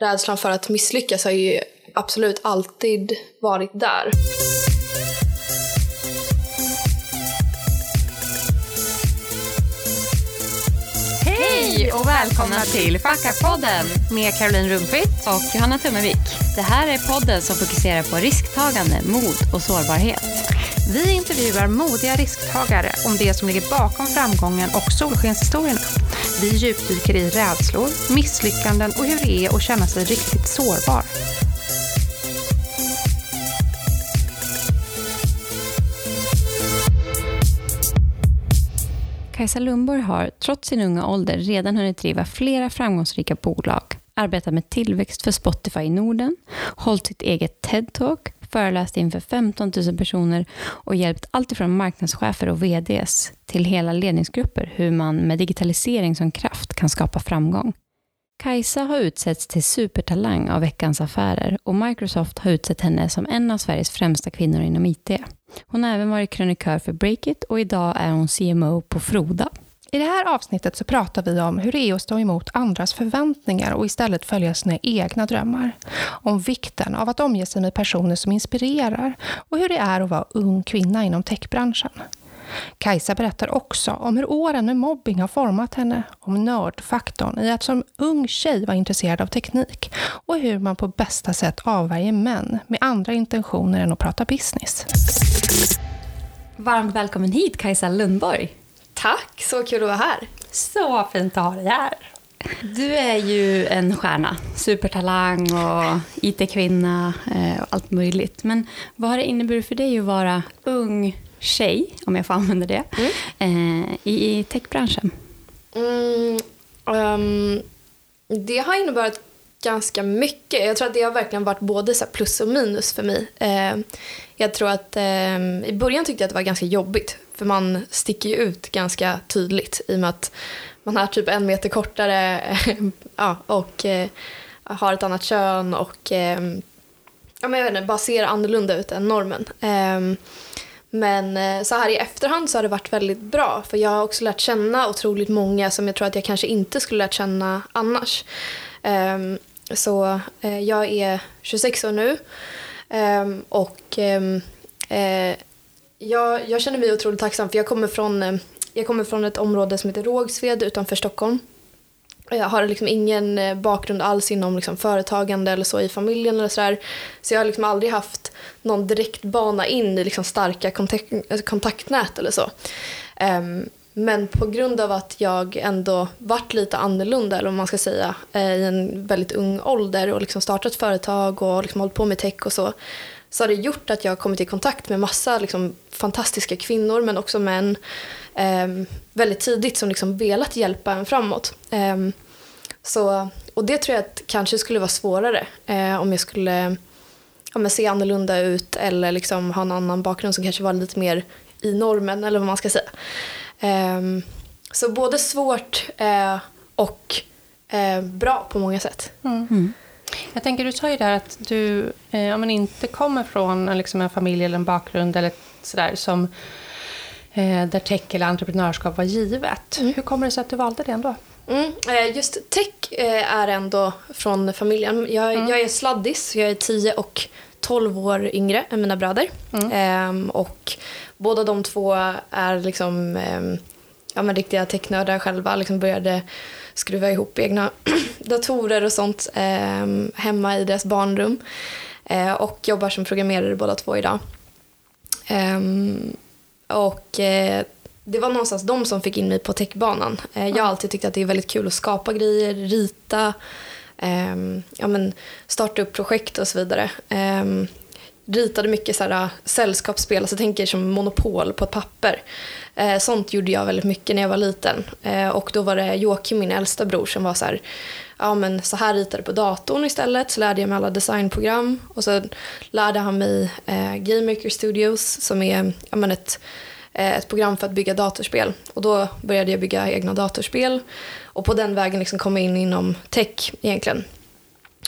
rädslan för att misslyckas har ju absolut alltid varit där. Hej och välkomna till Facka-podden med Caroline Rundqvist och Johanna Tummevik. Det här är podden som fokuserar på risktagande, mod och sårbarhet. Vi intervjuar modiga risktagare om det som ligger bakom framgången och solskenshistorierna. Vi djupdyker i rädslor, misslyckanden och hur det är att känna sig riktigt sårbar. Kajsa Lundborg har, trots sin unga ålder, redan hunnit driva flera framgångsrika bolag, arbetat med tillväxt för Spotify i Norden, hållit sitt eget TED-talk, föreläst inför 15 000 personer och hjälpt alltifrån marknadschefer och VDs till hela ledningsgrupper hur man med digitalisering som kraft kan skapa framgång. Kajsa har utsetts till supertalang av Veckans Affärer och Microsoft har utsett henne som en av Sveriges främsta kvinnor inom IT. Hon har även varit krönikör för Breakit och idag är hon CMO på Froda. I det här avsnittet så pratar vi om hur det är att stå emot andras förväntningar och istället följa sina egna drömmar. Om vikten av att omge sig med personer som inspirerar och hur det är att vara ung kvinna inom techbranschen. Kajsa berättar också om hur åren med mobbing har format henne, om nördfaktorn i att som ung tjej vara intresserad av teknik och hur man på bästa sätt avvärjer män med andra intentioner än att prata business. Varmt välkommen hit Kajsa Lundborg. Tack, så kul att vara här. Så fint att ha dig här. Du är ju en stjärna, supertalang och IT-kvinna och allt möjligt. Men vad har det inneburit för dig att vara ung tjej, om jag får använda det, mm. eh, i techbranschen? Mm, um, det har inneburit ganska mycket. Jag tror att det har verkligen varit både så plus och minus för mig. Jag tror att eh, i början tyckte jag att det var ganska jobbigt för man sticker ju ut ganska tydligt i och med att man är typ en meter kortare ja, och eh, har ett annat kön och eh, ja, men jag vet inte, bara ser annorlunda ut än normen. Ehm, men eh, så här i efterhand så har det varit väldigt bra för jag har också lärt känna otroligt många som jag tror att jag kanske inte skulle lärt känna annars. Ehm, så eh, jag är 26 år nu Um, och ehm, eh, jag, jag känner mig otroligt tacksam för jag kommer från, ehm, jag kommer från ett område som heter Rågsved utanför Stockholm. Jag har liksom ingen eh, bakgrund alls inom liksom företagande eller så i familjen eller sådär. Så jag har liksom aldrig haft någon direkt bana in i liksom starka kontaktnät eller så. Um, men på grund av att jag ändå varit lite annorlunda, eller vad man ska säga, eh, i en väldigt ung ålder och liksom startat företag och liksom hållit på med tech och så, så har det gjort att jag har kommit i kontakt med massa liksom fantastiska kvinnor, men också män, eh, väldigt tidigt som liksom velat hjälpa en framåt. Eh, så, och det tror jag att kanske skulle vara svårare eh, om jag skulle ja, se annorlunda ut eller liksom ha en annan bakgrund som kanske var lite mer i normen, eller vad man ska säga. Um, så både svårt uh, och uh, bra på många sätt. Mm. Mm. Jag tänker, du sa ju där att du eh, om man inte kommer från liksom en familj eller en bakgrund eller sådär som eh, där tech eller entreprenörskap var givet. Mm. Hur kommer det sig att du valde det ändå? Mm, just tech är ändå från familjen. Jag, mm. jag är sladdis, jag är 10 och 12 år yngre än mina bröder. Mm. Ehm, och båda de två är liksom, ehm, ja, men riktiga technördar själva. Liksom började skruva ihop egna datorer och sånt ehm, hemma i deras barnrum. Ehm, och jobbar som programmerare båda två idag. Ehm, och eh, det var någonstans de som fick in mig på techbanan. Eh, jag har alltid tyckt att det är väldigt kul att skapa grejer, rita, eh, ja, men starta upp projekt och så vidare. Ritade mycket så här, äh, sällskapsspel, alltså tänker som Monopol på ett papper. Eh, sånt gjorde jag väldigt mycket när jag var liten. Eh, och då var det Joakim, min äldsta bror, som var så här, ja men så här du på datorn istället. Så lärde jag mig alla designprogram. Och så lärde han mig eh, Game Maker Studios som är ja, men ett Eh, ett program för att bygga datorspel. Och då började jag bygga egna datorspel och på den vägen liksom kom jag in inom tech egentligen.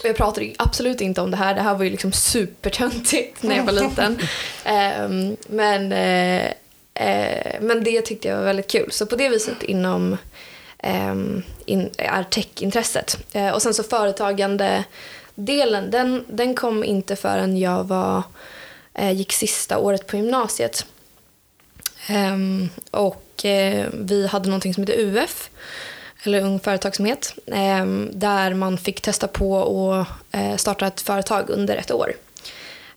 Och jag pratade absolut inte om det här, det här var ju liksom supertöntigt när jag var liten. um, men, uh, uh, men det tyckte jag var väldigt kul. Så på det viset inom ehm, in, är techintresset. Eh, och sen så företagande delen, den, den kom inte förrän jag var, gick sista året på gymnasiet. Ehm, och vi hade någonting som heter UF, eller Ung Företagsamhet, ehm, där man fick testa på att eh, starta ett företag under ett år.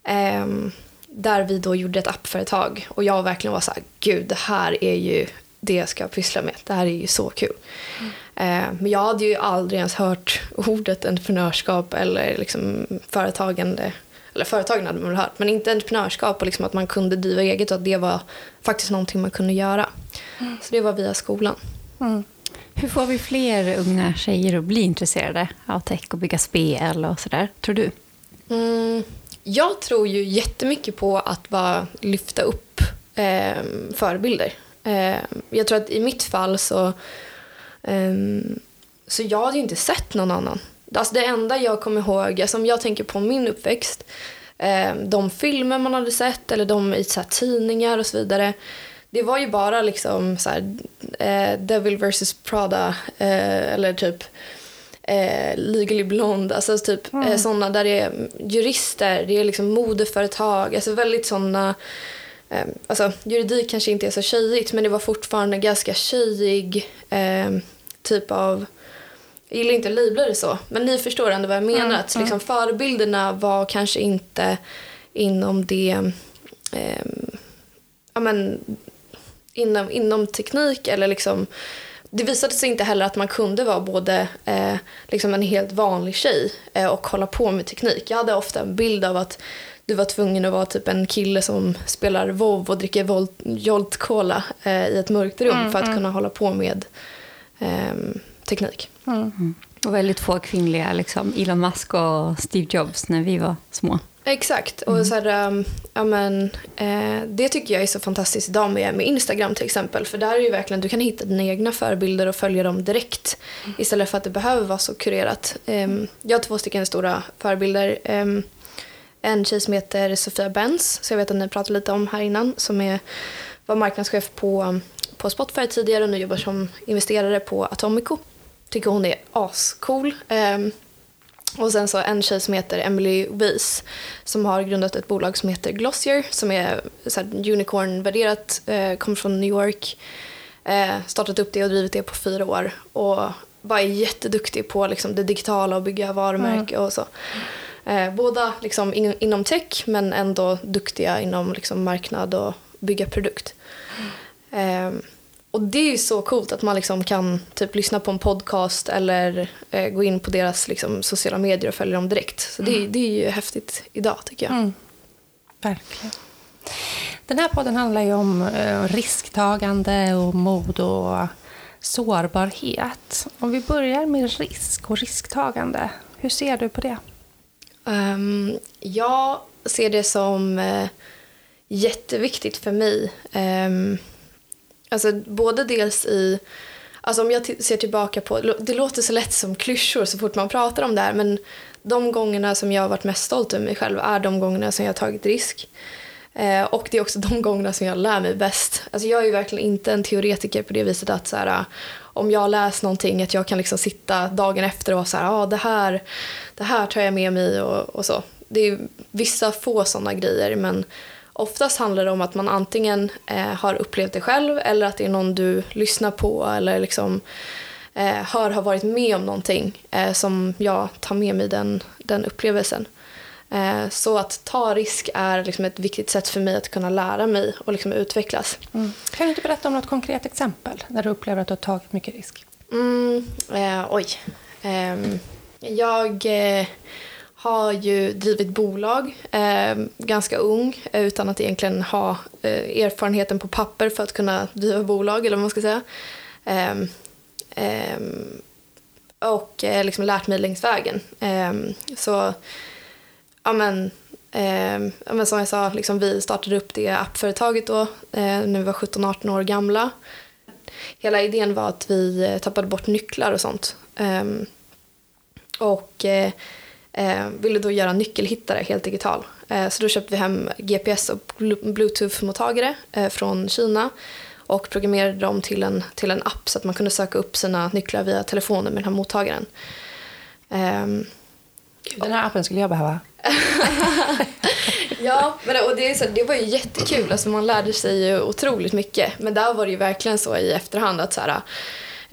Ehm, där vi då gjorde ett appföretag och jag verkligen var så här, gud det här är ju det jag ska pyssla med. Det här är ju så kul. Mm. men jag hade ju aldrig ens hört ordet entreprenörskap eller liksom företagande. Eller företagen hade man väl hört, men inte entreprenörskap och liksom att man kunde driva eget och att det var faktiskt någonting man kunde göra. Mm. Så det var via skolan. Mm. Hur får vi fler unga tjejer att bli intresserade av tech och bygga spel och sådär, tror du? Mm, jag tror ju jättemycket på att bara lyfta upp eh, förebilder. Eh, jag tror att i mitt fall så, eh, så jag hade ju inte sett någon annan. Alltså det enda jag kommer ihåg, alltså om jag tänker på min uppväxt, eh, de filmer man hade sett eller de i så tidningar och så vidare. Det var ju bara liksom så här, eh, Devil vs Prada eh, eller typ eh, Legally Blonde, alltså typ mm. eh, sådana där det är jurister, det är liksom modeföretag, alltså väldigt sådana eh, Alltså juridik kanske inte är så tjejigt men det var fortfarande ganska tjejig eh, typ av jag gillar inte att labla det så, men ni förstår ändå vad jag menar. Mm, att liksom, förebilderna var kanske inte inom det eh, ja, men, inom, inom teknik eller liksom det visade sig inte heller att man kunde vara både eh, liksom en helt vanlig tjej eh, och hålla på med teknik. Jag hade ofta en bild av att du var tvungen att vara typ en kille som spelar WoW och dricker Volt, Jolt Cola eh, i ett mörkt rum mm, för att mm. kunna hålla på med ehm, teknik. Mm. Och väldigt få kvinnliga, liksom Elon Musk och Steve Jobs när vi var små. Exakt. Och mm. så här, um, ja, men, eh, det tycker jag är så fantastiskt idag med, med Instagram till exempel. För där är ju verkligen, du kan hitta dina egna förebilder och följa dem direkt. Mm. Istället för att det behöver vara så kurerat. Eh, jag har två stycken stora förebilder. Eh, en tjej som heter Sofia Benz, så jag vet att ni pratade lite om här innan, som är, var marknadschef på, på Spotify tidigare och nu jobbar som investerare på Atomico. Tycker hon är ascool. Um, och sen så en tjej som heter Emily Weiss som har grundat ett bolag som heter Glossier som är unicorn-värderat, eh, kommer från New York. Eh, startat upp det och drivit det på fyra år och bara är jätteduktig på liksom, det digitala och bygga varumärke mm. och så. Eh, båda liksom, in, inom tech men ändå duktiga inom liksom, marknad och bygga produkt. Mm. Och det är ju så coolt att man liksom kan typ lyssna på en podcast eller eh, gå in på deras liksom, sociala medier och följa dem direkt. Så det, mm. det är ju häftigt idag tycker jag. Mm. Verkligen. Den här podden handlar ju om eh, risktagande och mod och sårbarhet. Om vi börjar med risk och risktagande, hur ser du på det? Um, jag ser det som uh, jätteviktigt för mig. Um, Alltså både dels i, alltså om jag ser tillbaka på, det låter så lätt som klyschor så fort man pratar om det här men de gångerna som jag har varit mest stolt över mig själv är de gångerna som jag har tagit risk. Eh, och det är också de gångerna som jag lär mig bäst. Alltså jag är ju verkligen inte en teoretiker på det viset att så här, eh, om jag läst någonting att jag kan liksom sitta dagen efter och vara så här, ah, det här, det här tar jag med mig och, och så. Det är vissa få sådana grejer men Oftast handlar det om att man antingen eh, har upplevt det själv eller att det är någon du lyssnar på eller liksom eh, hör har varit med om någonting eh, som jag tar med mig den, den upplevelsen. Eh, så att ta risk är liksom ett viktigt sätt för mig att kunna lära mig och liksom utvecklas. Mm. Kan du inte berätta om något konkret exempel där du upplever att du har tagit mycket risk? Mm, eh, oj. Ehm, jag eh, har ju drivit bolag eh, ganska ung eh, utan att egentligen ha eh, erfarenheten på papper för att kunna driva bolag eller vad man ska säga. Ehm, ehm, eh, och liksom lärt mig längs vägen. Ehm, så ja men, ja men som jag sa, liksom vi startade upp det appföretaget då eh, när vi var 17-18 år gamla. Hela idén var att vi eh, tappade bort nycklar och sånt. Och eh, ville då göra nyckelhittare helt digital. Eh, så då köpte vi hem GPS och bluetooth-mottagare eh, från Kina och programmerade dem till en, till en app så att man kunde söka upp sina nycklar via telefonen med den här mottagaren. Um, den här appen skulle jag behöva. ja, men, och det, är så, det var ju jättekul. Alltså, man lärde sig ju otroligt mycket. Men där var det ju verkligen så i efterhand att så här,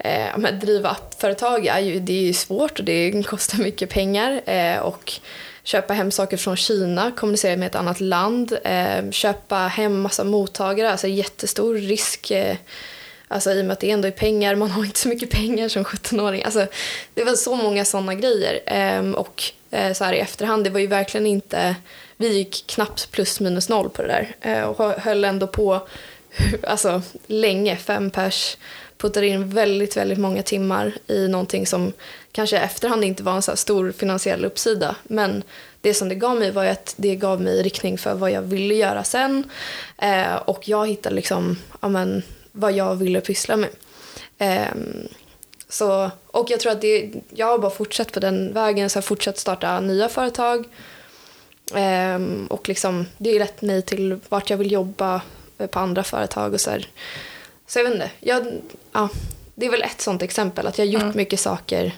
eh, driva appföretag är ju, det är ju svårt och det kostar mycket pengar. Eh, och köpa hem saker från Kina, kommunicera med ett annat land, eh, köpa hem massa mottagare, alltså jättestor risk. Eh, alltså i och med att det ändå är pengar, man har inte så mycket pengar som 17-åring. Alltså, det var så många sådana grejer. Ehm, och eh, så här i efterhand, det var ju verkligen inte, vi gick knappt plus minus noll på det där eh, och höll ändå på alltså, länge, fem pers puttade in väldigt, väldigt många timmar i någonting som kanske i efterhand inte var en så stor finansiell uppsida. Men det som det gav mig var att det gav mig riktning för vad jag ville göra sen. Eh, och jag hittade liksom, amen, vad jag ville pyssla med. Eh, så, och jag tror att det, jag har bara fortsatt på den vägen, så jag har fortsatt starta nya företag. Eh, och liksom, det är lett mig till vart jag vill jobba eh, på andra företag och så här. Så jag vet inte, jag, ja, det är väl ett sånt exempel, att jag har gjort mm. mycket saker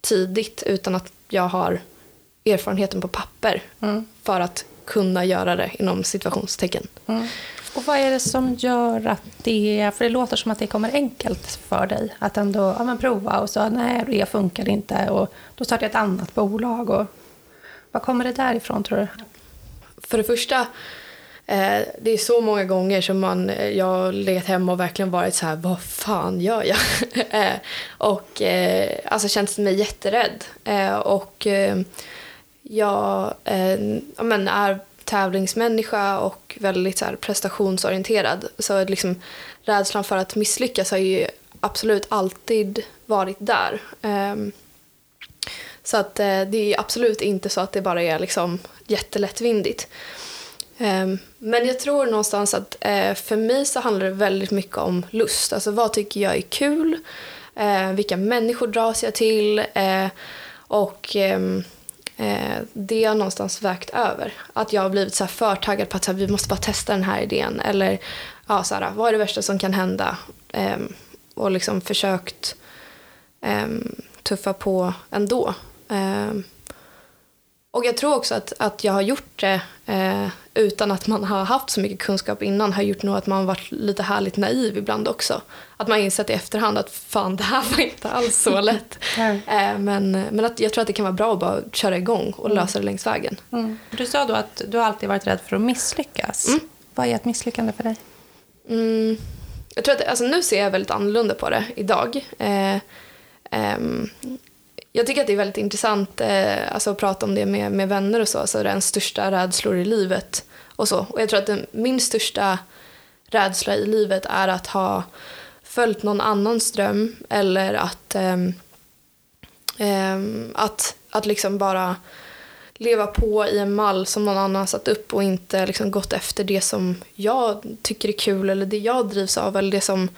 tidigt utan att jag har erfarenheten på papper mm. för att kunna göra det inom situationstecken. Mm. Och vad är det som gör att det, för det låter som att det kommer enkelt för dig att ändå ja, men prova och så nej det funkar inte och då startar jag ett annat bolag och vad kommer det därifrån tror du? För det första, Eh, det är så många gånger som man, eh, jag har legat hemma och verkligen varit så här, vad fan gör jag? Eh, och eh, alltså känt mig jätterädd. Eh, och eh, jag men, är tävlingsmänniska och väldigt så här, prestationsorienterad. Så liksom, rädslan för att misslyckas har ju absolut alltid varit där. Ehm, så att det är absolut inte så att det bara är liksom jättelättvindigt. Ehm, men jag tror någonstans att eh, för mig så handlar det väldigt mycket om lust. Alltså vad tycker jag är kul? Eh, vilka människor dras jag till? Eh, och ehm, det har någonstans vägt över. Att jag har blivit så för taggad på att vi måste bara testa den här idén. Eller ja, så här, vad är det värsta som kan hända? Ehm, och liksom försökt tuffa på ändå. Och jag tror också att, att jag har gjort det eh, utan att man har haft så mycket kunskap innan har gjort nog att man varit lite härligt naiv ibland också. Att man insett i efterhand att fan det här var inte alls så lätt. eh, men men att jag tror att det kan vara bra att bara köra igång och mm. lösa det längs vägen. Mm. Du sa då att du alltid varit rädd för att misslyckas. Mm. Vad är ett misslyckande för dig? Mm. Jag tror att, alltså, nu ser jag väldigt annorlunda på det idag. Eh, ehm, jag tycker att det är väldigt intressant eh, alltså, att prata om det med, med vänner och så. Alltså den största rädslor i livet och så. Och jag tror att den, min största rädsla i livet är att ha följt någon annans dröm eller att, eh, eh, att, att liksom bara leva på i en mall som någon annan satt upp och inte liksom gått efter det som jag tycker är kul eller det jag drivs av eller det som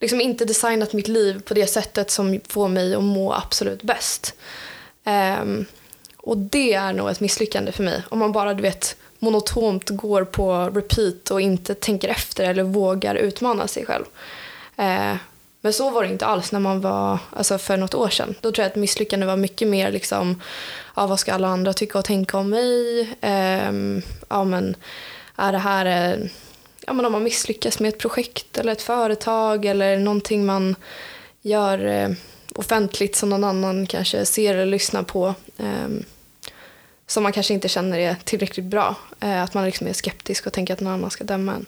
liksom inte designat mitt liv på det sättet som får mig att må absolut bäst. Um, och det är nog ett misslyckande för mig. Om man bara du vet, monotont går på repeat och inte tänker efter eller vågar utmana sig själv. Uh, men så var det inte alls när man var, alltså för något år sedan. Då tror jag att misslyckande var mycket mer liksom, ja, vad ska alla andra tycka och tänka om mig? Um, ja, men, är det här ja, men om man misslyckas med ett projekt eller ett företag eller någonting man gör eh, offentligt som någon annan kanske ser eller lyssnar på eh, som man kanske inte känner är tillräckligt bra. Eh, att man liksom är skeptisk och tänker att någon annan ska döma en.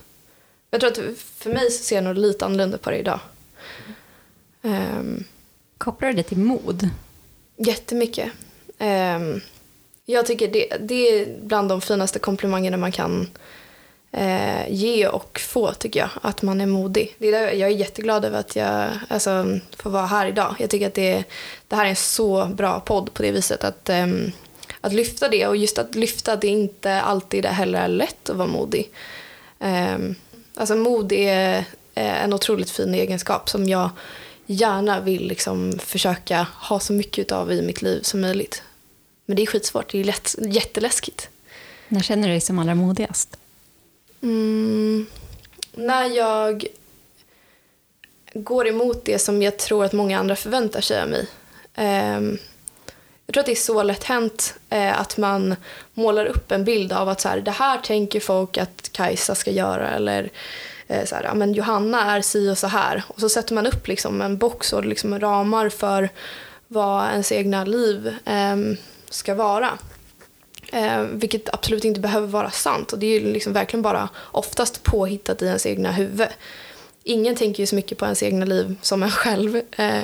Jag tror att för mig så ser jag nog lite annorlunda på det idag. Um, Kopplar du det till mod? Jättemycket. Um, jag tycker det, det är bland de finaste komplimangerna man kan eh, ge och få tycker jag. Att man är modig. Det är där, jag är jätteglad över att jag alltså, får vara här idag. Jag tycker att det, det här är en så bra podd på det viset. Att, eh, att lyfta det och just att lyfta att det inte alltid heller är lätt att vara modig. Eh, alltså mod är eh, en otroligt fin egenskap som jag gärna vill liksom försöka ha så mycket av i mitt liv som möjligt. Men det är skitsvårt, det är lätt, jätteläskigt. När känner du dig som allra modigast? Mm, när jag går emot det som jag tror att många andra förväntar sig av mig. Um, jag tror att det är så lätt hänt eh, att man målar upp en bild av att så här, det här tänker folk att Kajsa ska göra eller eh, så här, ja, men Johanna är si och så här. Och så sätter man upp liksom en box och liksom ramar för vad ens egna liv eh, ska vara. Eh, vilket absolut inte behöver vara sant och det är liksom verkligen bara oftast påhittat i ens egna huvud. Ingen tänker ju så mycket på ens egna liv som en själv. Eh,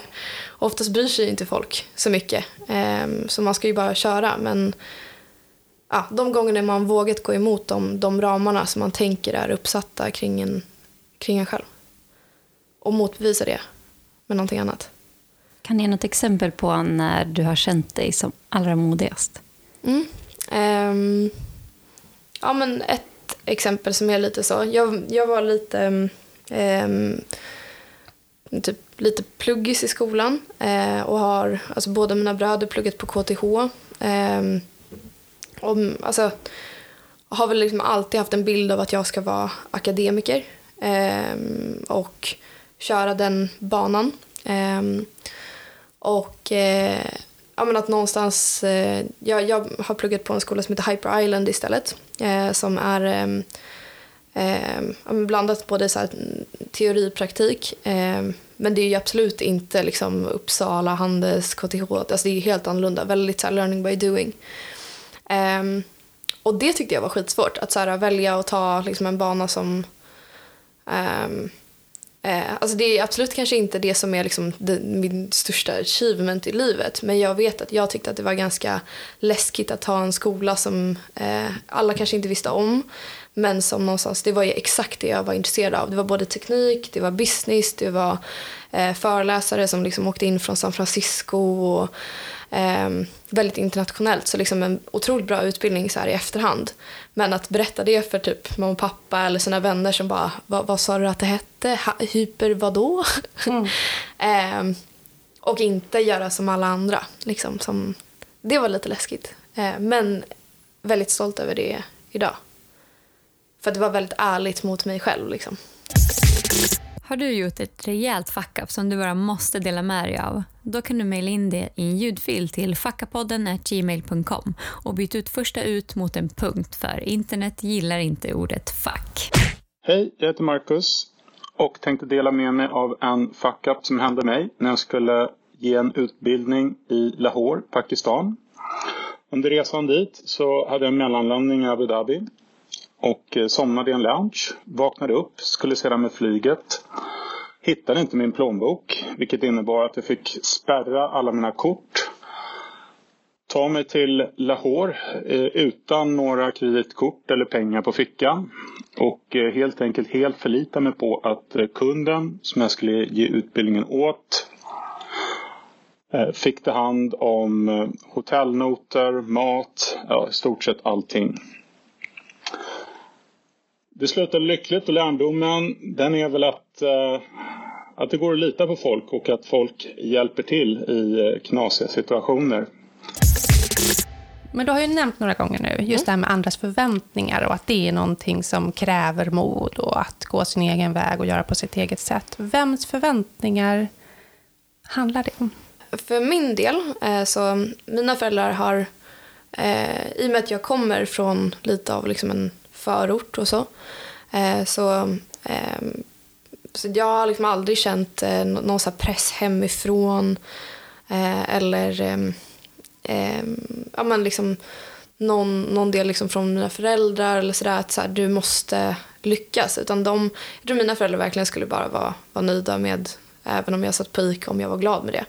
oftast bryr sig inte folk så mycket. Eh, så man ska ju bara köra. Men ja, de gångerna man vågat gå emot de, de ramarna som man tänker är uppsatta kring en, kring en själv. Och motbevisa det med någonting annat. Kan du ge något exempel på när du har känt dig som allra modigast? Mm. Um, ja, men ett exempel som är lite så. Jag, jag var lite, um, typ, lite pluggis i skolan uh, och har, alltså båda mina bröder pluggat på KTH. Um, ehm, och, alltså, har väl liksom alltid haft en bild av att jag ska vara akademiker och köra den banan. och uh, ja, men att någonstans, eh, jag, jag har pluggat på en skola som heter Hyper Island istället. Eh, som är eh, blandat både så här, teori och praktik. Eh, men det är ju absolut inte liksom Uppsala, Handels, KTH. Alltså det är helt annorlunda. Väldigt så här, learning by doing. Ehm, och det tyckte jag var skitsvårt. Att så här, välja och ta liksom, en bana som Um, Eh, alltså det är absolut kanske inte det som är liksom min största achievement i livet men jag vet att jag tyckte att det var ganska läskigt att ha en skola som eh, alla kanske inte visste om men som någonstans, det var ju exakt det jag var intresserad av. Det var både teknik, det var business, det var eh, föreläsare som liksom åkte in från San Francisco och eh, väldigt internationellt. Så liksom en otroligt bra utbildning så här i efterhand. Men att berätta det för typ mamma och pappa eller sina vänner som bara, vad, sa du att det hette? Hyper vadå? Mm. eh, och inte göra som alla andra. Liksom, som, det var lite läskigt. Eh, men väldigt stolt över det idag. För det var väldigt ärligt mot mig själv. Liksom. Har du gjort ett rejält fuck-up som du bara måste dela med dig av? Då kan du mejla in det i en ljudfil till fackapodden gmail.com och byta ut första ut mot en punkt för internet gillar inte ordet fuck. Hej, jag heter Marcus och tänkte dela med mig av en fuck-up som hände mig när jag skulle ge en utbildning i Lahore, Pakistan. Under resan dit så hade jag en mellanlandning i Abu Dhabi och eh, somnade i en lounge. Vaknade upp, skulle sedan med flyget. Hittade inte min plånbok, vilket innebar att jag fick spärra alla mina kort. Ta mig till Lahore eh, utan några kreditkort eller pengar på fickan. Och eh, helt enkelt helt förlita mig på att kunden som jag skulle ge utbildningen åt fick ta hand om hotellnoter, mat, ja, i stort sett allting. Det slutade lyckligt och lärdomen den är väl att, eh, att det går att lita på folk och att folk hjälper till i eh, knasiga situationer. Men du har ju nämnt några gånger nu just mm. det här med andras förväntningar och att det är någonting som kräver mod och att gå sin egen väg och göra på sitt eget sätt. Vems förväntningar handlar det om? För min del, eh, så mina föräldrar har, i och med att jag kommer från lite av liksom en förort och så. Eh, så, ehm, så jag har liksom aldrig känt eh, någon så press hemifrån eh, eller ehm, ehm, ja, men liksom någon, någon del liksom från mina föräldrar eller sådär att så här, du måste lyckas. Utan de, jag tror mina föräldrar verkligen skulle bara vara, vara nöjda med, även om jag satt på ICA, om jag var glad med det.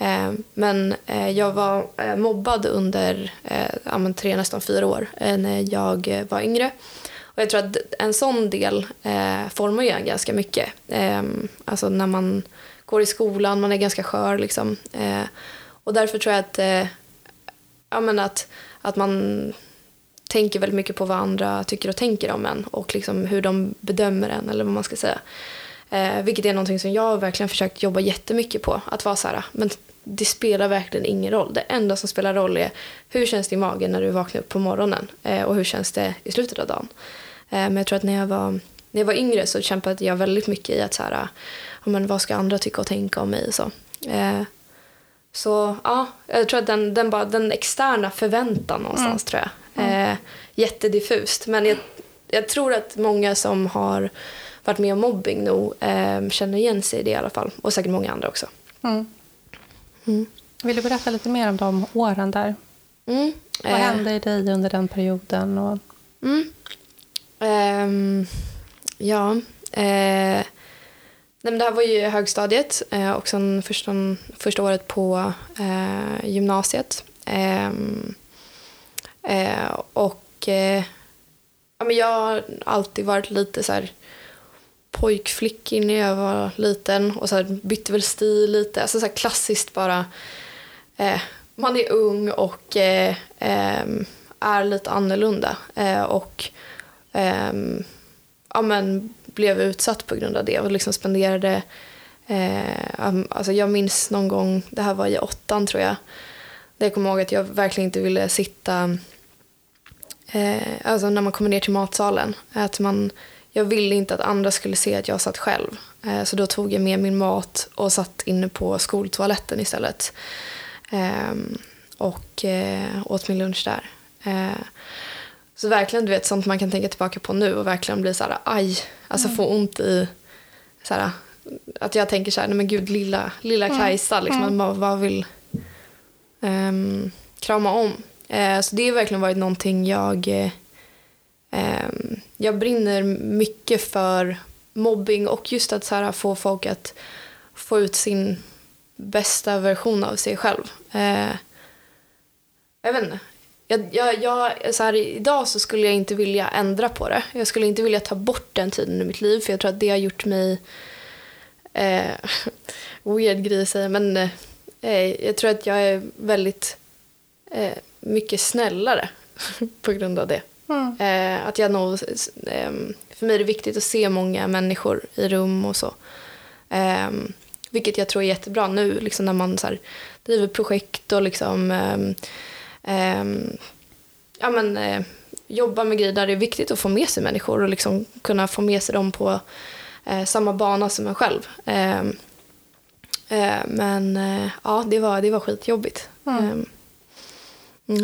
Eh, men eh, jag var eh, mobbad under tre, nästan fyra år när jag var yngre. Och jag tror att en sån del formar ju ganska mycket. Alltså när man går i skolan, man är ganska skör liksom. Och därför tror jag att, ja, men att, att man tänker väldigt mycket på vad andra tycker och tänker om en och liksom hur de bedömer en eller vad man ska säga. Eh, vilket är någonting som jag verkligen försökt jobba jättemycket på. Att vara så här, ah, men det spelar verkligen ingen roll. Det enda som spelar roll är hur känns det i magen när du vaknar upp på morgonen eh, och hur känns det i slutet av dagen. Eh, men jag tror att när jag var, när jag var yngre så kämpade jag väldigt mycket i att så här, men vad ska andra tycka och tänka om mig. Så, eh, så ja, jag tror att den, den, bara, den externa förväntan någonstans tror jag. Eh, jättediffust. Men jag, jag tror att många som har varit med om mobbing nog eh, känner igen sig i det i alla fall. Och säkert många andra också. Mm. Mm. Vill du berätta lite mer om de åren där? Mm. Vad Eh, hände i dig under den perioden? Och... Mm. Ehm, ja. Eh, nej det här var ju högstadiet eh, och sen första, första året på eh, gymnasiet. Eh, och ja, men jag har alltid varit lite så här pojkflickig när jag var liten och så här bytte väl stil lite. Alltså så här klassiskt bara. Eh, man är ung och eh, eh, är lite annorlunda. Eh, och ehm, ja, men blev utsatt på grund av det och liksom spenderade eh, alltså jag minns någon gång, det här var i åttan tror jag, där jag kommer ihåg att jag verkligen inte ville sitta eh, alltså när man kommer ner till matsalen. Att man, jag ville inte att andra skulle se att jag satt själv. Eh, så då tog jag med min mat och satt inne på skoltoaletten istället. Ehm, och eh, åt min lunch där. Eh, så verkligen du vet sånt man kan tänka tillbaka på nu och verkligen bli så här aj, alltså få ont i så här, att jag tänker så här, nej men gud lilla, lilla Kajsa liksom, att man bara vill ehm, krama om. Så det har verkligen varit någonting jag Ehm, jag brinner mycket för mobbing och just att så här, få folk att få ut sin bästa version av sig själv. Eh, jag vet inte. Jag, jag, jag, så här, idag så skulle jag inte vilja ändra på det. Jag skulle inte vilja ta bort den tiden i mitt liv för jag tror att det har gjort mig eh, weird grej att säga men eh, jag tror att jag är väldigt eh, mycket snällare på grund av det. Eh, att jag nog, eh, för mig är det viktigt att se många människor i rum och så. Eh, vilket jag tror är jättebra nu liksom när man så här, driver projekt och liksom ehm, ehm, ja, men, eh, jobbar med grejer där det är viktigt att få med sig människor och liksom kunna få med sig dem på eh, samma bana som en själv. Ehm, men ja, det var, det var skitjobbigt. Ehm,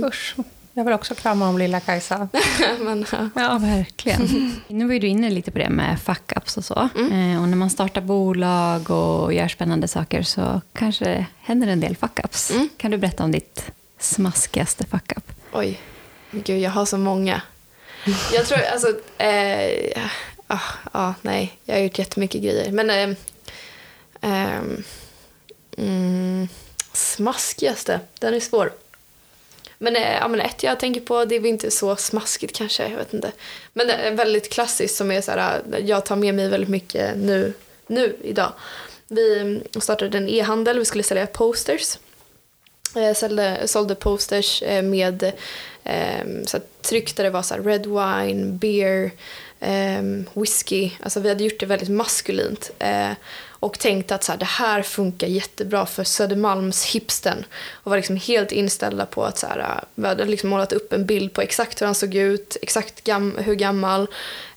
Usch. Jag vill också krama om lilla Kajsa. men, ja. Ja, verkligen. Nu var ju du inne lite på det med fuck-ups och så. Eh, och när man startar bolag och gör spännande saker så kanske händer en del fuck-ups. Mm. Kan du berätta om ditt smaskigaste fuck-up? Oj, gud jag har så många. Jag tror, alltså, eh, ah, ah, nej, jag har gjort jättemycket grejer. Men eh, ehm, mm, smaskigaste, den är svår. Men, eh, ja, men ett jag tänker på, det är väl inte så smaskigt kanske, jag vet inte. Men det är väldigt klassiskt som är så här, eh, jag tar med mig väldigt mycket nu, nu idag. Vi mm, startade en e-handel, vi skulle sälja posters. Jag sålde, sålde posters med eh, så här, tryck där det var så här red wine, beer, eh, whisky. Alltså vi hade gjort det väldigt maskulint. Och tänkte att så här, det här funkar jättebra för Södermalms hipsten. Och var liksom helt inställda på att så här, vi hade liksom målat upp en bild på exakt hur han såg ut, exakt gam hur gammal.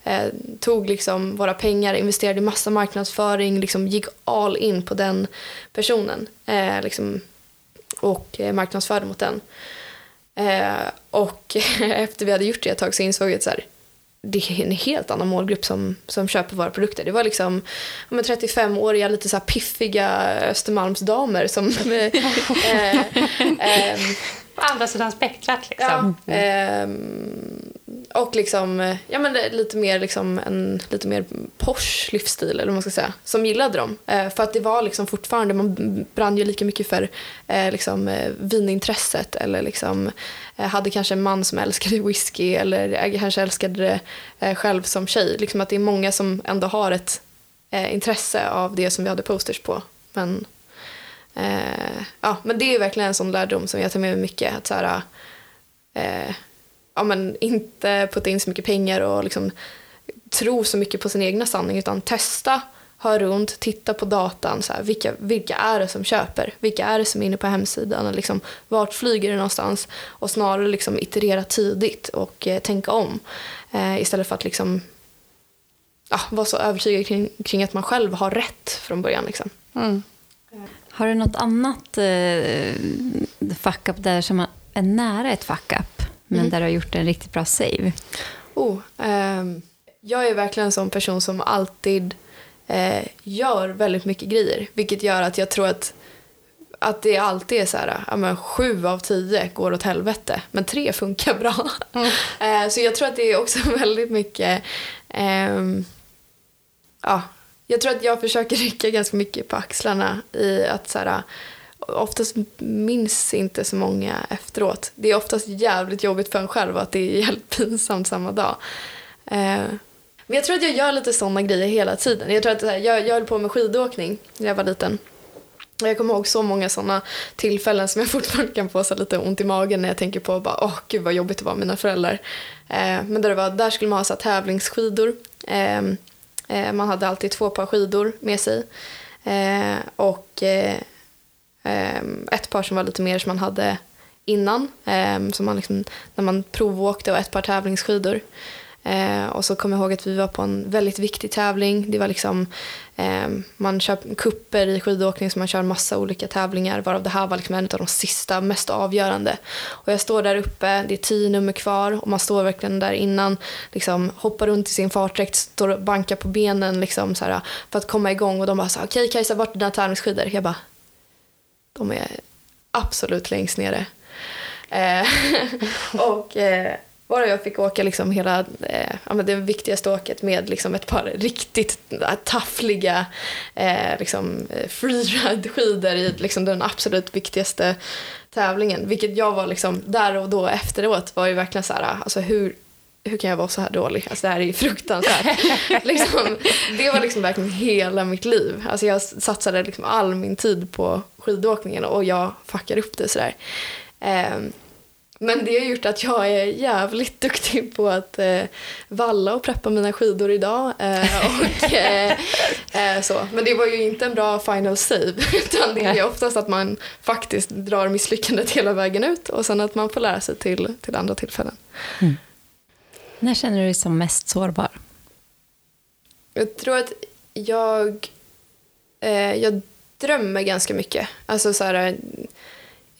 Eh, tog liksom våra pengar, investerade i massa marknadsföring, liksom gick all in på den personen. Eh, liksom, och eh, marknadsförde mot den. Eh, och efter vi hade gjort det ett tag så insåg jag att så här, det är en helt annan målgrupp som, som köper våra produkter. Det var liksom ja, men 35-åriga, lite så piffiga Östermalmsdamer som... eh, eh, På andra sidan spektrat Ja, liksom. ehm, och liksom, eh, ja men lite mer liksom en lite mer Porsche livsstil eller vad man ska säga, som gillade dem. Eh, för att det var liksom fortfarande, man brann ju lika mycket för eh, liksom eh, vinintresset eller liksom eh, Eh, hade kanske en man som älskade whisky eller jag kanske älskade det eh, själv som tjej. Liksom att det är många som ändå har ett intresse av det som vi hade posters på. Men Eh, ja, men det är verkligen en sån lärdom som jag tar med mig mycket. Att så här, eh, ja, men inte putta in så mycket pengar och liksom tro så mycket på sin egna sanning utan testa, ha runt, titta på datan. Så här, vilka, vilka är det som köper? Vilka är det som är inne på hemsidan? Och liksom, vart flyger det någonstans? Och snarare liksom iterera tidigt och eh, tänka om. Eh, istället för att liksom ja, vara så övertygad kring, kring att man själv har rätt från början. Liksom. Mm. Har du något annat eh, fuck-up där som är nära ett fuck-up, men Mm. där du har gjort en riktigt bra save? Oh, ehm, jag är verkligen en sån person som alltid eh, gör väldigt mycket grejer. Vilket gör att jag tror att, att det alltid är så här, ja, men sju av tio går åt helvete, men tre funkar bra. Eh, så jag tror att det är också väldigt mycket, ehm, ja, jag tror att jag försöker rycka ganska mycket på axlarna i att så här, oftast minns inte så många efteråt. Det är oftast jävligt jobbigt för en själv att det är jävligt pinsamt samma dag. Eh, men jag tror att jag gör lite sådana grejer hela tiden. Jag tror att här, jag, jag höll på med skidåkning när jag var liten. Och jag kommer ihåg så många sådana tillfällen som jag fortfarande kan få så lite ont i magen när jag tänker på bara, åh gud vad jobbigt det var med mina föräldrar. Eh, men där, det var, där skulle man ha så här, tävlingsskidor. Eh, eh, man hade alltid två par skidor med sig. Eh, och eh, ehm, ett par som var lite mer som man hade innan, ehm, som man liksom, när man provåkte och ett par tävlingsskidor. Eh, och så kommer jag ihåg att vi var på en väldigt viktig tävling. Det var liksom, eh, man kör kupper i skidåkning så man kör massa olika tävlingar varav det här var liksom en av de sista, mest avgörande. Och jag står där uppe, det är tio nummer kvar och man står verkligen där innan, liksom, hoppar runt i sin fartdräkt, står och bankar på benen liksom, så här, för att komma igång och de bara så här, okej Kajsa, vart är dina tävlingsskidor? Jag bara, de är absolut längst nere. Eh, och eh, bara jag fick åka liksom hela eh, ja, det viktigaste åket med liksom ett par riktigt äh, taffliga eh, liksom, eh, freeride-skidor i liksom, den absolut viktigaste tävlingen. Vilket jag var liksom, där och då efteråt var ju verkligen så här, alltså hur, hur kan jag vara så här dålig? Alltså det här är ju fruktansvärt. liksom, det var liksom verkligen hela mitt liv. Alltså jag satsade liksom all min tid på skidåkningen och jag fuckar upp det sådär. Ehm, men det har gjort att jag är jävligt duktig på att eh, valla och preppa mina skidor idag. Eh, och, eh, eh, så. Men det var ju inte en bra final save. Utan det är oftast att man faktiskt drar misslyckandet hela vägen ut och sen att man får lära sig till, till andra tillfällen. När känner du dig som mest sårbar? Jag tror att jag, eh, jag drömmer ganska mycket. Alltså så här,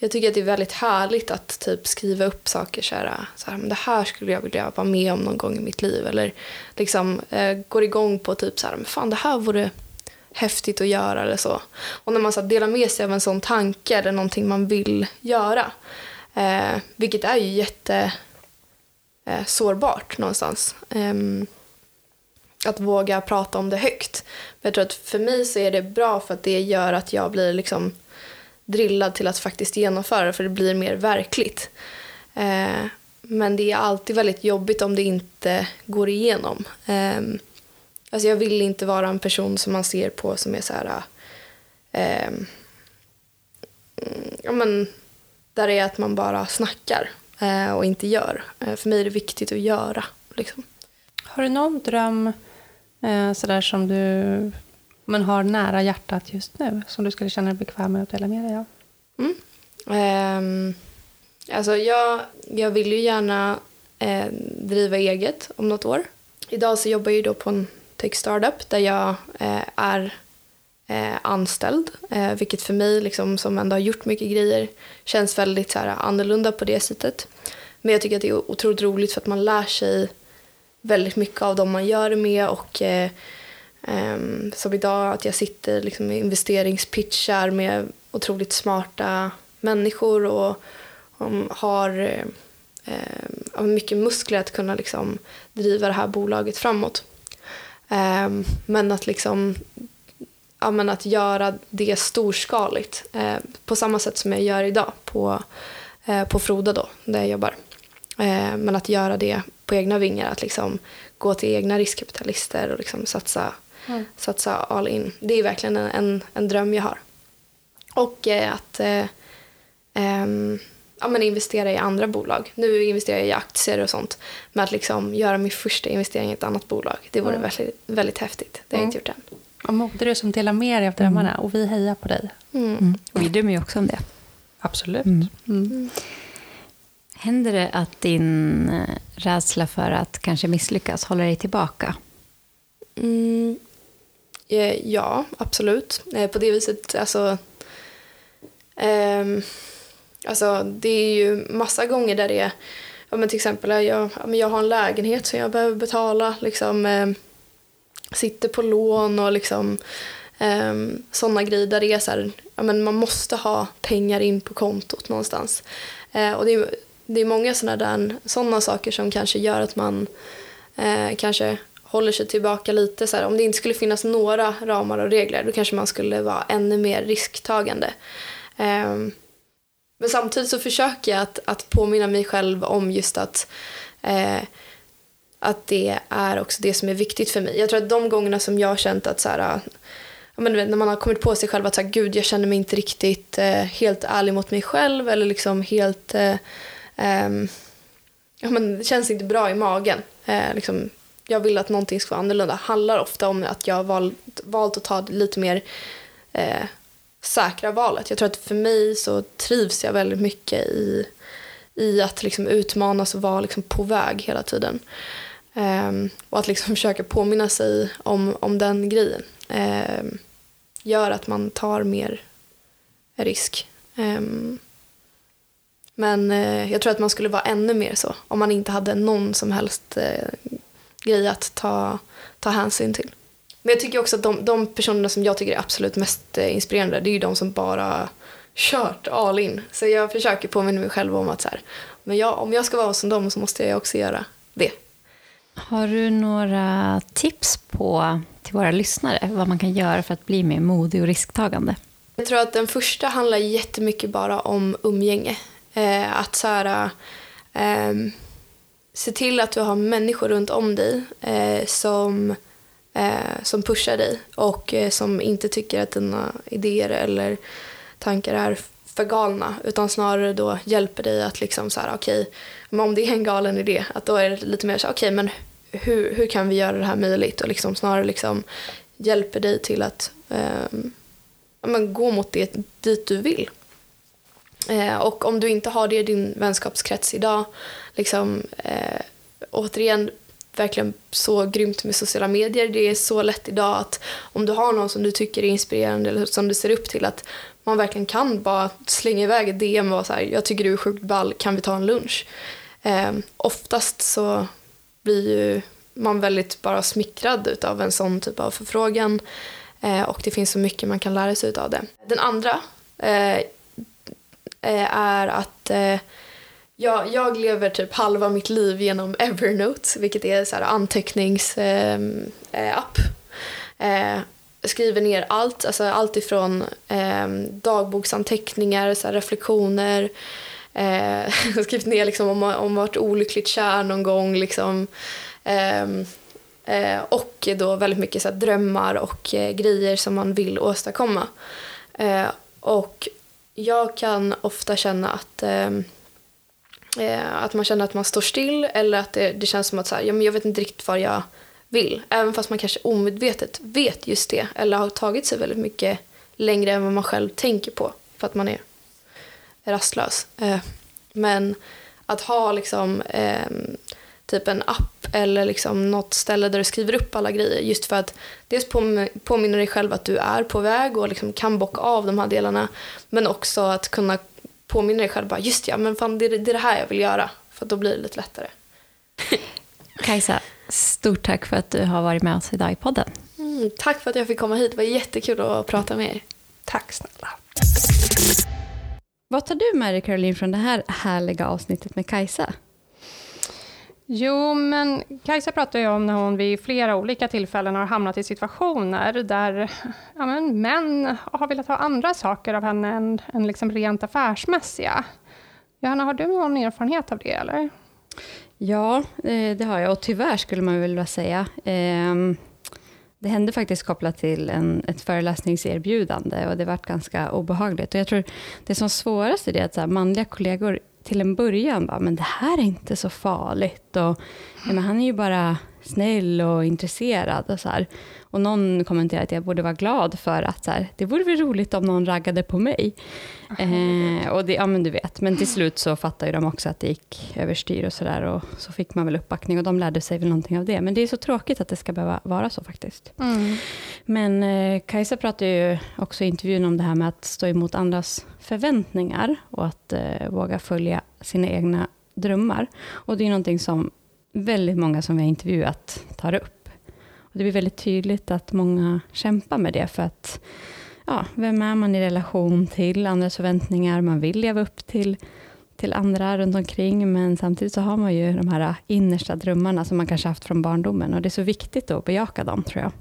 jag tycker att det är väldigt härligt att typ skriva upp saker så här, så här men det här skulle jag vilja vara med om någon gång i mitt liv. Eller liksom eh, går igång på typ så här, men fan det här vore häftigt att göra eller så. Och när man så här, delar med sig av en sån tanke eller någonting man vill göra. Eh, vilket är ju jätte eh, sårbart någonstans. Eh, att våga prata om det högt. Men jag tror att för mig så är det bra för att det gör att jag blir liksom drillad till att faktiskt genomföra för det blir mer verkligt. Eh, men det är alltid väldigt jobbigt om det inte går igenom. Eh, alltså jag vill inte vara en person som man ser på som är så här... Eh, ja, men, där det är att man bara snackar eh, och inte gör. Eh, för mig är det viktigt att göra. Liksom. Har du någon dröm eh, sådär som du men har nära hjärtat just nu som du skulle känna dig bekväm med att dela med dig av? Mm. Um, alltså jag, jag vill ju gärna eh, driva eget om något år. Idag så jobbar jag ju då på en tech startup där jag eh, är eh, anställd. Eh, vilket för mig liksom, som ändå har gjort mycket grejer känns väldigt så här, annorlunda på det sättet. Men jag tycker att det är otroligt roligt för att man lär sig väldigt mycket av dem man gör det med och eh, Ehm, um, som idag att jag sitter liksom i investeringspitchar med otroligt smarta människor och och har uh, mycket muskler att kunna liksom driva det här bolaget framåt. Um, men att liksom ja, men att göra det storskaligt eh, på samma sätt som jag gör idag på, eh, på Froda då, där jag jobbar. Eh, men att göra det på egna vingar, att liksom gå till egna riskkapitalister och liksom satsa Mm. satsa all in. Det är verkligen en, en, en dröm jag har. Och eh, att eh, eh, ja, men investera i andra bolag. Nu investerar jag i aktier och sånt. Men att liksom göra min första investering i ett annat bolag, det vore mm. väldigt, väldigt häftigt. Det har jag inte gjort än. Och moder du som delar med dig av drömmarna och vi hejar på dig. Mm. Och vi drömmer ju också om det. Absolut. Mm. Händer det att din rädsla för att kanske misslyckas håller dig tillbaka? Mm, eh, Eh, ja, absolut. Eh, på det viset, alltså... Ehm, alltså, det är ju massa gånger där det är... Ja, men till exempel, jag, jag har en lägenhet som jag behöver betala. Liksom, eh, sitter på lån och liksom eh, sådana grejer där det är så här, ja, men man måste ha pengar in på kontot någonstans. Eh, och det är, det är många sådana där, sådana saker som kanske gör att man eh, kanske håller sig tillbaka lite. Så här, om det inte skulle finnas några ramar och regler då kanske man skulle vara ännu mer risktagande. Um, men samtidigt så försöker jag att, att påminna mig själv om just att eh, att det är också det som är viktigt för mig. Jag tror att de gångerna som jag har känt att så här, men när man har kommit på sig själv att så här, gud jag känner mig inte riktigt eh, helt ärlig mot mig själv eller liksom helt eh, eh, ja, men det känns inte bra i magen. Eh, liksom, jag vill att någonting ska vara annorlunda. handlar ofta om att jag har valt, valt att ta det lite mer eh, säkra valet. Jag tror att för mig så trivs jag väldigt mycket i, i att liksom utmanas och vara liksom på väg hela tiden. Um, och att liksom försöka påminna sig om, om den grejen um, gör att man tar mer risk. Um, men uh, jag tror att man skulle vara ännu mer så om man inte hade någon som helst uh, grej att ta, ta hänsyn till. Men jag tycker också att de, de personerna som jag tycker är absolut mest uh, inspirerande det är ju de som bara kört all in. Så jag försöker påminna mig själv om att så här, men jag, om jag ska vara som dem så måste jag också göra det. Har du några tips på till våra lyssnare vad man kan göra för att bli mer modig och risktagande? Jag tror att den första handlar jättemycket bara om umgänge. Eh, att så här, eh, se till att du har människor runt om dig eh, som, eh, som pushar dig och eh, som inte tycker att dina idéer eller tankar är för galna utan snarare då hjälper dig att liksom så här okej, okay, om det är en galen idé att då är det lite mer så okej okay, men hur, hur kan vi göra det här möjligt och liksom snarare liksom hjälper dig till att eh, men gå mot det dit du vill. Eh, och om du inte har det i din vänskapskrets idag, liksom, eh, återigen verkligen så grymt med sociala medier. Det är så lätt idag att om du har någon som du tycker är inspirerande eller som du ser upp till att man verkligen kan bara slänga iväg ett DM och vara så här, jag tycker du är sjukt ball, kan vi ta en lunch? Eh, oftast så blir ju man väldigt bara smickrad av en sån typ av förfrågan eh, och det finns så mycket man kan lära sig av det. Den andra eh, eh är att eh, jag, jag lever typ halva mitt liv genom Evernote, vilket är en anteckningsapp. Ehm, eh, eh, jag skriver ner allt, alltså allt ifrån eh, dagboksanteckningar, så reflektioner, Eh, jag har skrivit ner liksom om man varit olyckligt kär någon gång. Liksom. Eh, eh, och då väldigt mycket så här, drömmar och eh, grejer som man vill åstadkomma. Eh, och jag kan ofta känna att ehm, eh, att man känner att man står still eller att det, det känns som att så här, ja, men jag vet inte riktigt vad jag vill. Även fast man kanske omedvetet vet just det eller har tagit sig väldigt mycket längre än vad man själv tänker på för att man är rastlös. Eh, men att ha liksom eh, typ en app eller liksom något ställe där du skriver upp alla grejer just för att dels påminna dig själv att du är på väg och liksom kan bocka av de här delarna men också att kunna påminna dig själv bara just ja men fan det, är det här jag vill göra för då blir det lite lättare. Kajsa, stort tack för att du har varit med oss idag i podden. Mm, tack för att jag fick komma hit, det var jättekul att prata med er. Tack snälla. Vad tar du med dig Caroline från det här härliga avsnittet med Kajsa? Jo, men Kajsa pratar ju om när hon vid flera olika tillfällen har hamnat i situationer där ja, men män har velat ha andra saker av henne än, än liksom rent affärsmässiga. Johanna, har du någon erfarenhet av det? eller? Ja, eh, det har jag och tyvärr skulle man vilja säga. Ehm, det hände faktiskt kopplat till en, ett föreläsningserbjudande och det var ganska obehagligt. Och jag tror det som svårast är det att så här, manliga kollegor till en början bara, men det här är inte så farligt. Och, ja, men han är ju bara snäll och intresserad. Och, så här och någon kommenterade att jag borde vara glad för att så här, det vore väl roligt om någon raggade på mig. Eh, och det, ja, men du vet. Men till slut så fattade de också att det gick överstyr och sådär. Och så fick man väl uppbackning och de lärde sig väl någonting av det. Men det är så tråkigt att det ska behöva vara så faktiskt. Mm. Men eh, Kajsa pratar ju också i intervjun om det här med att stå emot andras förväntningar och att eh, våga följa sina egna drömmar. Och det är någonting som väldigt många som vi har intervjuat tar upp. Och det blir väldigt tydligt att många kämpar med det för att ja, vem är man i relation till andras förväntningar? Man vill leva upp till, till andra runt omkring, men samtidigt så har man ju de här innersta drömmarna som man kanske haft från barndomen och det är så viktigt att bejaka dem tror jag.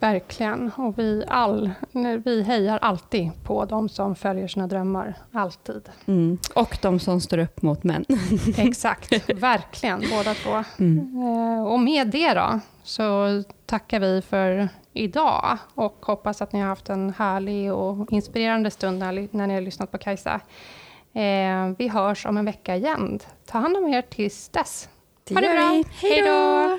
Verkligen. Och vi, all, vi hejar alltid på de som följer sina drömmar. Alltid. Mm. Och de som står upp mot män. Exakt. Verkligen, båda två. Mm. Eh, och med det då, så tackar vi för idag och hoppas att ni har haft en härlig och inspirerande stund när ni har lyssnat på Kajsa. Eh, vi hörs om en vecka igen. Ta hand om er tills dess. Ha det bra. Hej då!